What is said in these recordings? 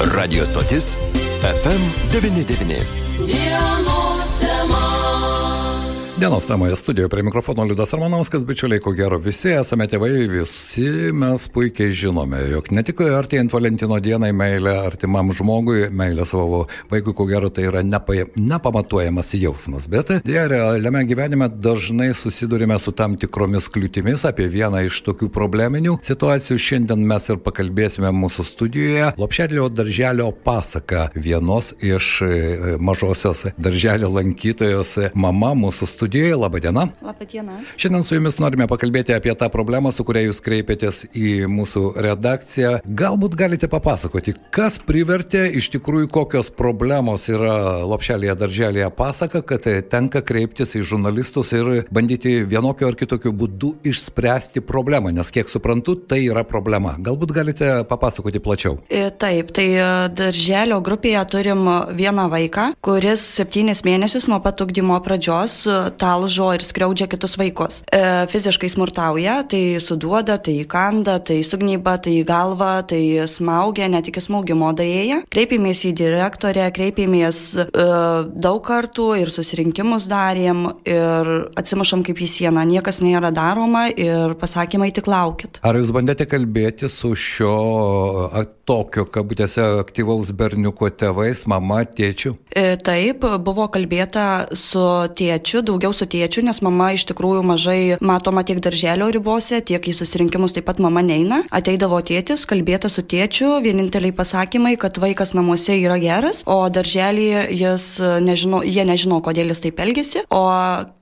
Radio stotis FM99. Dienos temoje studijoje prie mikrofono Liudas Armanovskas, bičiuliai, ko gero visi esame tėvai, visi mes puikiai žinome, jog ne tik artėjant Valentino dienai meilė artimam žmogui, meilė savo vaikui, ko gero tai yra nepa, nepamatuojamas jausmas, bet dėja realiame gyvenime dažnai susidurime su tam tikromis kliūtimis, apie vieną iš tokių probleminių situacijų šiandien mes ir pakalbėsime mūsų studijoje. Lopšelio darželio pasaka vienos iš e, mažosios darželio lankytojos mama mūsų studijoje studijoje. Labą dieną. Labą dieną. Šiandien su jumis norime pakalbėti apie tą problemą, su kuria jūs kreipėtės į mūsų redakciją. Galbūt galite papasakoti, kas privertė iš tikrųjų kokios problemos yra lopšelėje darželėje pasaka, kad tenka kreiptis į žurnalistus ir bandyti vienokiu ar kitokiu būdu išspręsti problemą, nes kiek suprantu, tai yra problema. Galbūt galite papasakoti plačiau. E, taip, tai e, darželio grupėje turim vieną vaiką, kuris septynis mėnesius nuo pat ugdymo pradžios talžo ir skriaudžia kitus vaikus. E, fiziškai smurtauja, tai suduoda, tai kanda, tai sugnyba, tai galva, tai smaugia, net iki smaugimo dėja. Kreipėmės į direktorę, kreipėmės e, daug kartų ir susirinkimus darėm ir atsimušam kaip į sieną. Niekas nėra daroma ir pasakymai tik laukit. Ar jūs bandėte kalbėti su šio tokio, kabutėse, aktyvaus berniuko tėvais, mama, tėčiu? E, taip, buvo kalbėta su tėčiu, daugiau su tėčiu, nes mama iš tikrųjų mažai matoma tiek darželio ribose, tiek į susirinkimus taip pat mama neina. Ateidavo tėtis, kalbėta su tėčiu, vieninteliai pasakymai, kad vaikas namuose yra geras, o darželėje jis nežino, jie nežino, kodėl jis taip elgesi, o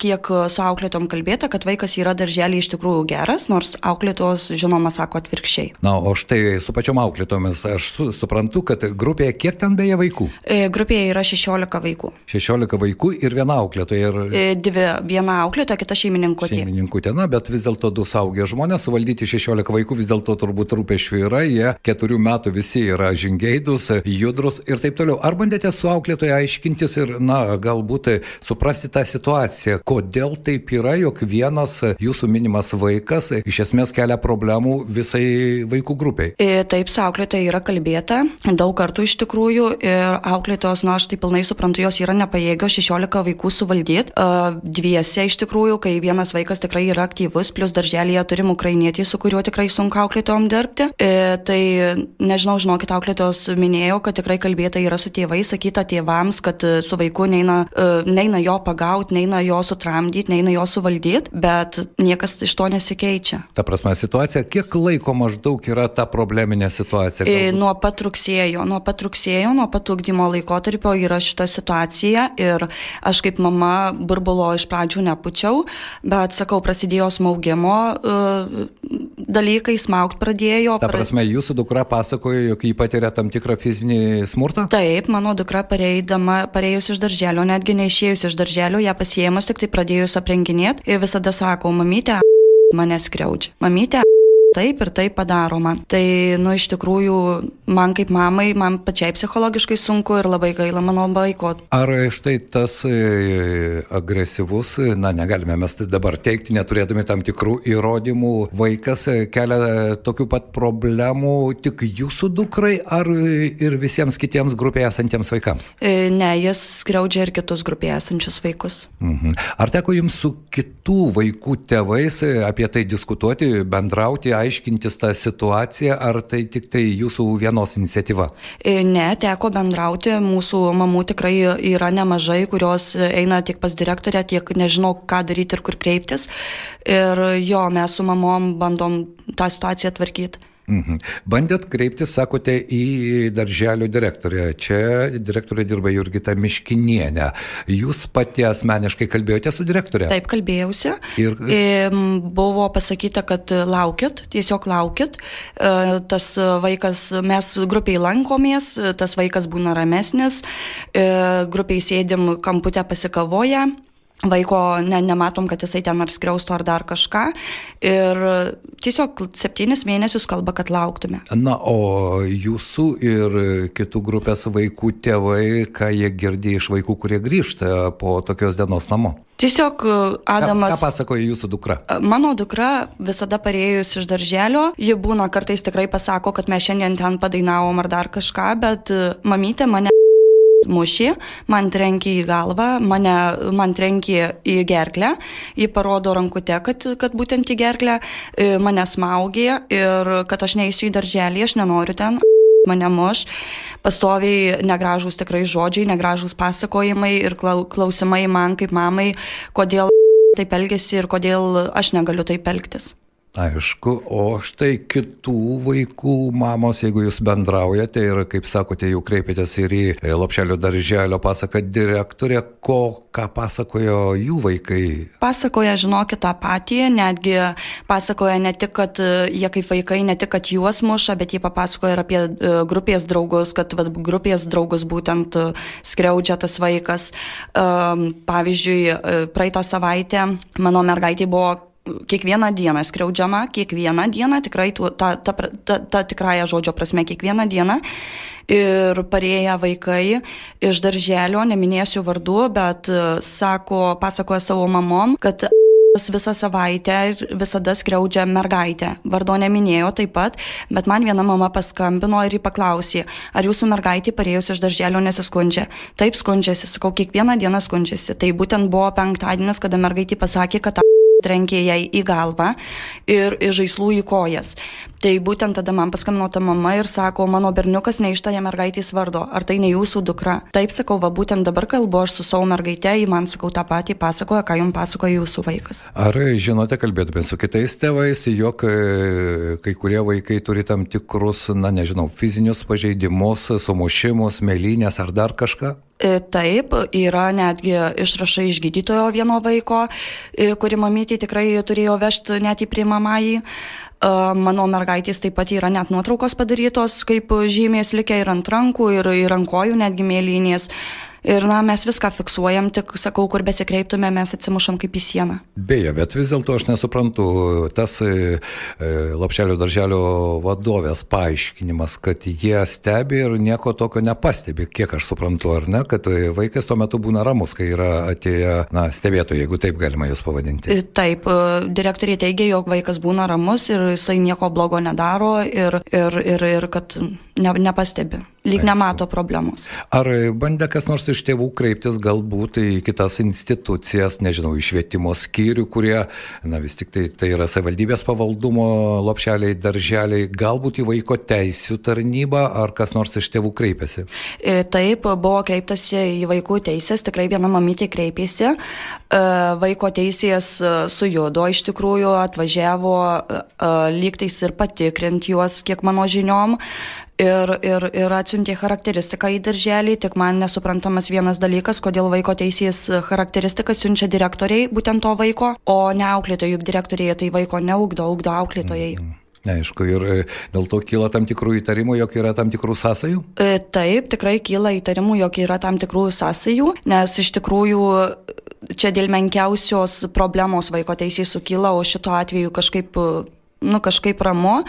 kiek su auklėtom kalbėta, kad vaikas yra darželėje iš tikrųjų geras, nors auklėtos, žinoma, sako atvirkščiai. Na, o štai su pačiom auklėtomis nes aš su, suprantu, kad grupėje kiek ten beje vaikų? E, grupėje yra 16 vaikų. 16 vaikų ir viena auklėtoja. Ir... E, dvi, viena auklėtoja, kita šeimininkutė. Šeimininkutė, na, bet vis dėlto du saugę žmonės, suvaldyti 16 vaikų vis dėlto turbūt rūpešių yra, jie keturių metų visi yra žingeidus, judrus ir taip toliau. Ar bandėte su auklėtoja aiškintis ir, na, galbūt suprasti tą situaciją, kodėl taip yra, jog vienas jūsų minimas vaikas iš esmės kelia problemų visai vaikų grupiai? E, taip, su auklėtoja yra kalbėta daug kartų iš tikrųjų ir auklėtojos, na, aš tai pilnai suprantu, jos yra nepajėgios 16 vaikų suvaldyti. Dviese iš tikrųjų, kai vienas vaikas tikrai yra aktyvus, plus darželėje turim ukrainietį, su kuriuo tikrai sunku auklėtojom dirbti. E, tai nežinau, žinokit, auklėtojos minėjo, kad tikrai kalbėta yra su tėvais, sakyta tėvams, kad su vaiku neina, e, neina jo pagauti, neina jo sutramdyti, neina jo suvaldyti, bet niekas iš to nesikeičia. Ta prasme, situacija, kiek laiko maždaug yra ta probleminė situacija? E, nuo pat rugsėjo, nuo pat rugsėjo, nuo pat ugdymo laikotarpio yra šita situacija ir aš kaip mama burbulo iš pradžių nepučiau, bet sakau, prasidėjo smaugimo uh, dalykai, smaugt pradėjo. Ta prasme, jūsų dukra pasakojo, jog jį patiria tam tikrą fizinį smurtą? Taip, mano dukra pareidama, pareėjus iš darželio, netgi neišėjus iš darželio, ją pasiemus, tik tai pradėjus aprenginėti ir visada sako, mamytė, mane skriaudžia. Mamytė, taip ir taip padaroma. Tai, nu, iš tikrųjų, man kaip mamai, man pačiai psichologiškai sunku ir labai gaila mano vaiko. Ar štai tas e, agresyvus, na, negalime mes dabar teikti, neturėdami tam tikrų įrodymų, vaikas e, kelia tokių pat problemų tik jūsų dukrai ar ir visiems kitiems grupėje esantiems vaikams? E, ne, jis skriaudžia ir kitus grupėje esančius vaikus. Mhm. Ar teko jums su kitų vaikų tėvais apie tai diskutuoti, bendrauti, aiškintis tą situaciją, ar tai tik tai jūsų vienos iniciatyva? E, ne, teko bendrauti, mūsų mamų tikrai yra nemažai, kurios eina tiek pas direktorę, tiek nežinau, ką daryti ir kur kreiptis. Ir jo, mes su mamom bandom tą situaciją tvarkyti. Mhm. Bandėt kreiptis, sakote, į darželio direktorę. Čia direktorė dirba Jurgita Miškinienė. Jūs pati asmeniškai kalbėjote su direktorė? Taip, kalbėjausi. Ir buvo pasakyta, kad laukit, tiesiog laukit. E, tas vaikas, mes grupiai lankomės, tas vaikas būna ramesnis, e, grupiai sėdim kamputę pasikavoję vaiko ne, nematom, kad jisai ten ar skriaustų ar dar kažką. Ir tiesiog septynis mėnesius kalba, kad lauktume. Na, o jūsų ir kitų grupės vaikų tėvai, ką jie girdė iš vaikų, kurie grįžta po tokios dienos namo? Tiesiog Adamas. Ką, ką pasakoja jūsų dukra? Mano dukra visada parėjus iš darželio, ji būna kartais tikrai pasako, kad mes šiandien ten padainavom ar dar kažką, bet mamytė mane mušė, man trenkė į galvą, mane, man trenkė į gerklę, jį parodo rankute, kad, kad būtent į gerklę e, mane smaugė ir kad aš neįsiu į darželį, aš nenoriu ten mane muš, pastoviai negražūs tikrai žodžiai, negražūs pasakojimai ir klausimai man kaip mamai, kodėl taip elgesi ir kodėl aš negaliu taip elgtis. Aišku, o štai kitų vaikų mamos, jeigu jūs bendraujate ir, kaip sakote, jau kreipėtės ir į e, Lopšelio darželio pasaką direktorę, ko, ką pasakojo jų vaikai? Pasakoja, žinokit, tą patį, netgi pasakoja ne tik, kad e, jie kaip vaikai, ne tik, kad juos muša, bet jie papasakoja ir apie e, grupės draugus, kad va, grupės draugus būtent skriaudžia tas vaikas. Pavyzdžiui, praeitą savaitę mano mergaitė buvo kiekvieną dieną skriaudžiama, kiekvieną dieną, tikrai tu, ta, ta, ta, ta tikrąją žodžio prasme, kiekvieną dieną. Ir parėję vaikai iš darželio, neminėsiu vardų, bet e, sako, pasakoja savo mamom, kad visą savaitę ir visada skriaudžia mergaitę. Vardo neminėjo taip pat, bet man viena mama paskambino ir jį paklausė, ar jūsų mergaitė parėjus iš darželio nesiskundžia. Taip skundžiasi, sakau, kiekvieną dieną skundžiasi. Tai būtent buvo penktadienis, kada mergaitė pasakė, kad trenkė jai į galvą ir iš žaislų į kojas. Tai būtent tada man paskambino ta mama ir sako, mano berniukas neištarė mergaitės vardo, ar tai ne jūsų dukra? Taip sakau, va būtent dabar kalbu aš su savo mergaite, ji man sakau tą patį pasakoja, ką jums pasakoja jūsų vaikas. Ar žinote, kalbėtume su kitais tėvais, jog e, kai kurie vaikai turi tam tikrus, na nežinau, fizinius pažeidimus, sumušimus, mėlynės ar dar kažką? E, taip, yra netgi išrašai iš gydytojo vieno vaiko, e, kuri mamytė tikrai turėjo vežti net į priimamąjį. Mano mergaitės taip pat yra net nuotraukos padarytos, kaip žymės likę ir ant rankų, ir, ir ant kojų netgi mėlynės. Ir na, mes viską fiksuojam, tik sakau, kur besikreiptume, mes atsimušam kaip į sieną. Beje, bet vis dėlto aš nesuprantu, tas e, e Lapšelio darželio vadovės paaiškinimas, kad jie stebi ir nieko tokio nepastebi, kiek aš suprantu, ar ne, kad vaikas tuo metu būna ramus, kai yra atėję, na, stebėtojai, jeigu taip galima jūs pavadinti. E, taip, e, direktoriai teigia, jog vaikas būna ramus ir jisai nieko blogo nedaro ir, ir, ir, ir kad ne, nepastebi, lyg nemato problemos. Ar bandė kas nors iš tėvų kreiptis galbūt į kitas institucijas, nežinau, į švietimo skyrių, kurie, na vis tik tai, tai yra savivaldybės pavaldumo lopšeliai, darželiai, galbūt į vaiko teisų tarnybą, ar kas nors iš tėvų kreipėsi? E, taip, buvo kreiptasi į vaikų teisės, tikrai viena mamytė kreipėsi, e, vaiko teisės e, sujudo, iš tikrųjų atvažiavo lygtais ir patikrinti juos, kiek mano žiniom ir, ir, ir atsiuntė charakteristiką į darželį, tik man nesuprantamas vienas dalykas, kodėl vaiko teisės charakteristiką siunčia direktoriai būtent to vaiko, o ne auklėtojai, juk direktoriai tai vaiko neugdo, ugdo auklėtojai. Mm. Neaišku, ir e, dėl to kyla tam tikrų įtarimų, jog yra tam tikrų sąsajų? E, taip, tikrai kyla įtarimų, jog yra tam tikrų sąsajų, nes iš tikrųjų čia dėl menkiausios problemos vaiko teisės sukyla, o šituo atveju kažkaip nu, kažkaip ramu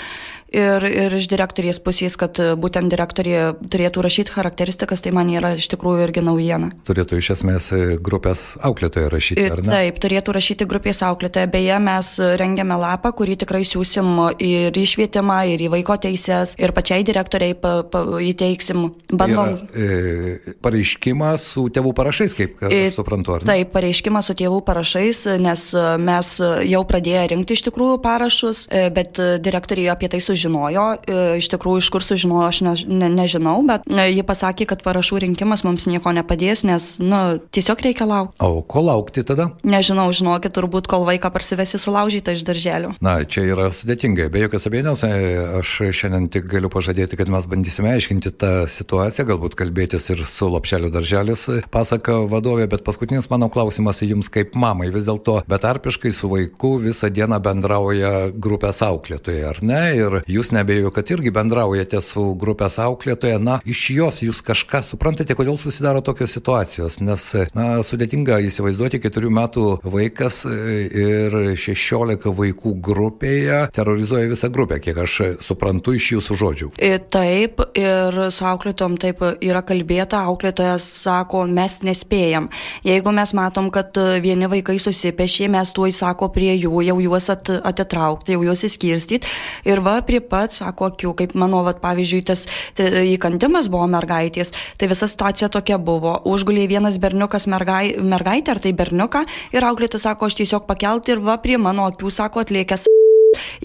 ir, ir iš direktorės pusės, kad būtent direktorė turėtų rašyti charakteristikas, tai man yra iš tikrųjų irgi naujiena. Turėtų iš esmės grupės auklėtoje rašyti, ar ne? Taip, turėtų rašyti grupės auklėtoje. Beje, mes rengiame lapą, kurį tikrai siūsim ir į švietimą, ir į vaiko teisės, ir pačiai direktoriai pa, pa, įteiksim. Bandom. Yra, e, pareiškimą su tėvų parašais, kaip e, suprantu, ar ne? Taip, pareiškimą su tėvų parašais, nes mes jau pradėję rinkti iš tikrųjų parašus, e, bet direktoriai apie tai sužinojo sužinojo, e, iš tikrųjų iš kur sužinojo, aš ne, ne, nežinau, bet e, ji pasakė, kad parašų rinkimas mums nieko nepadės, nes, nu, tiesiog reikia laukti. O ko laukti tada? Nežinau, žinokit, turbūt kol vaiką parsivesi sulaužytą iš darželio. Na, čia yra sudėtinga, be jokios abejonės, e, aš šiandien tik galiu pažadėti, kad mes bandysime aiškinti tą situaciją, galbūt kalbėtis ir su Lopšelio darželis, pasaka vadovė, bet paskutinis mano klausimas jums kaip mamai vis dėlto betarpiškai su vaiku visą dieną bendrauja grupės auklėtojai, ar ne? Ir jūs nebejoju, kad irgi bendraujate su grupės auklėtoje, na, iš jos jūs kažką suprantate, kodėl susidaro tokios situacijos, nes, na, sudėtinga įsivaizduoti keturių metų vaikas ir šešiolika vaikų grupėje terrorizuoja visą grupę, kiek aš suprantu iš jūsų žodžių. Taip, ir su auklėtojom taip yra kalbėta, auklėtojas sako, mes nespėjam. Jeigu mes matom, kad vieni vaikai susipešė, mes tuoj sako prie jų, jau juos at, atitraukti, jau juos įskirstyti. Ir va, prie pat, sako, akių, kaip mano, va, pavyzdžiui, tas įkandimas buvo mergaitės, tai visa situacija tokia buvo. Užgulė vienas berniukas mergai, mergaitė, ar tai berniuką, ir auklėtas sako, aš tiesiog pakelti ir va, prie mano akių, sako, atliekęs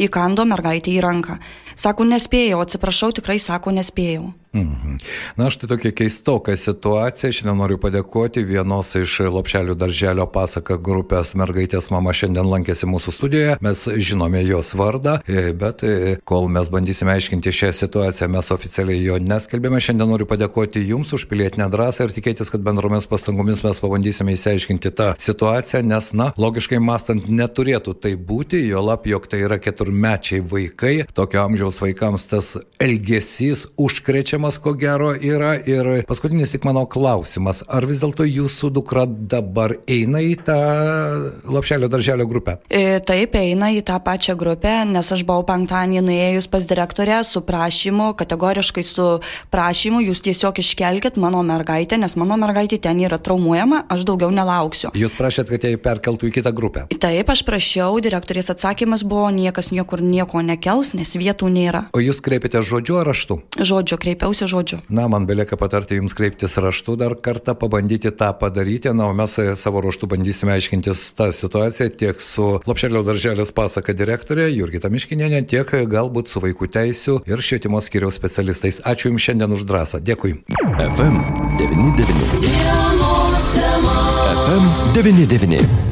įkando mergaitį į ranką. Sako, nespėjau, atsiprašau, tikrai sako, nespėjau. Mhm. Na, štai tokia keistoka situacija. Šiandien noriu padėkoti vienos iš Lopšelių darželio pasaka grupės mergaitės mama šiandien lankėsi mūsų studijoje. Mes žinome jos vardą, e, bet e, kol mes bandysime aiškinti šią situaciją, mes oficialiai jo neskelbėme. Šiandien noriu padėkoti Jums už pilietinę drąsą ir tikėtis, kad bendromis pastangomis mes pabandysime įsiaiškinti tą situaciją, nes, na, logiškai mastant neturėtų tai būti, jo lab, jog tai yra keturmečiai vaikai. Tokio amžiaus vaikams tas elgesys užkrečia klausimas, ko gero, yra. Ir paskutinis tik mano klausimas. Ar vis dėlto jūsų dukra dabar eina į tą lopšelio darželio grupę? E, taip, eina į tą pačią grupę, nes aš buvau penktadienį nuėjus pas direktorę su prašymu, kategoriškai su prašymu, jūs tiesiog iškelkit mano mergaitę, nes mano mergaitė ten yra traumuojama, aš daugiau nelauksiu. Jūs prašėt, kad jie perkeltų į kitą grupę? Taip, aš prašiau, direktorės atsakymas buvo, niekas niekur nieko nekels, nes vietų nėra. O jūs kreipėte žodžiu ar raštu? Žodžiu kreipiau daugiausia žodžių. Na, man belieka patarti jums kreiptis raštu dar kartą, pabandyti tą padaryti, na, o mes savo ruoštų bandysime aiškintis tą situaciją tiek su Lopšelio darželės pasaka direktorė Jurgita Miškinėnė, tiek galbūt su vaikų teisų ir švietimo skiriaus specialistais. Ačiū Jums šiandien už drąsą. Dėkui. FM 99. FM 99.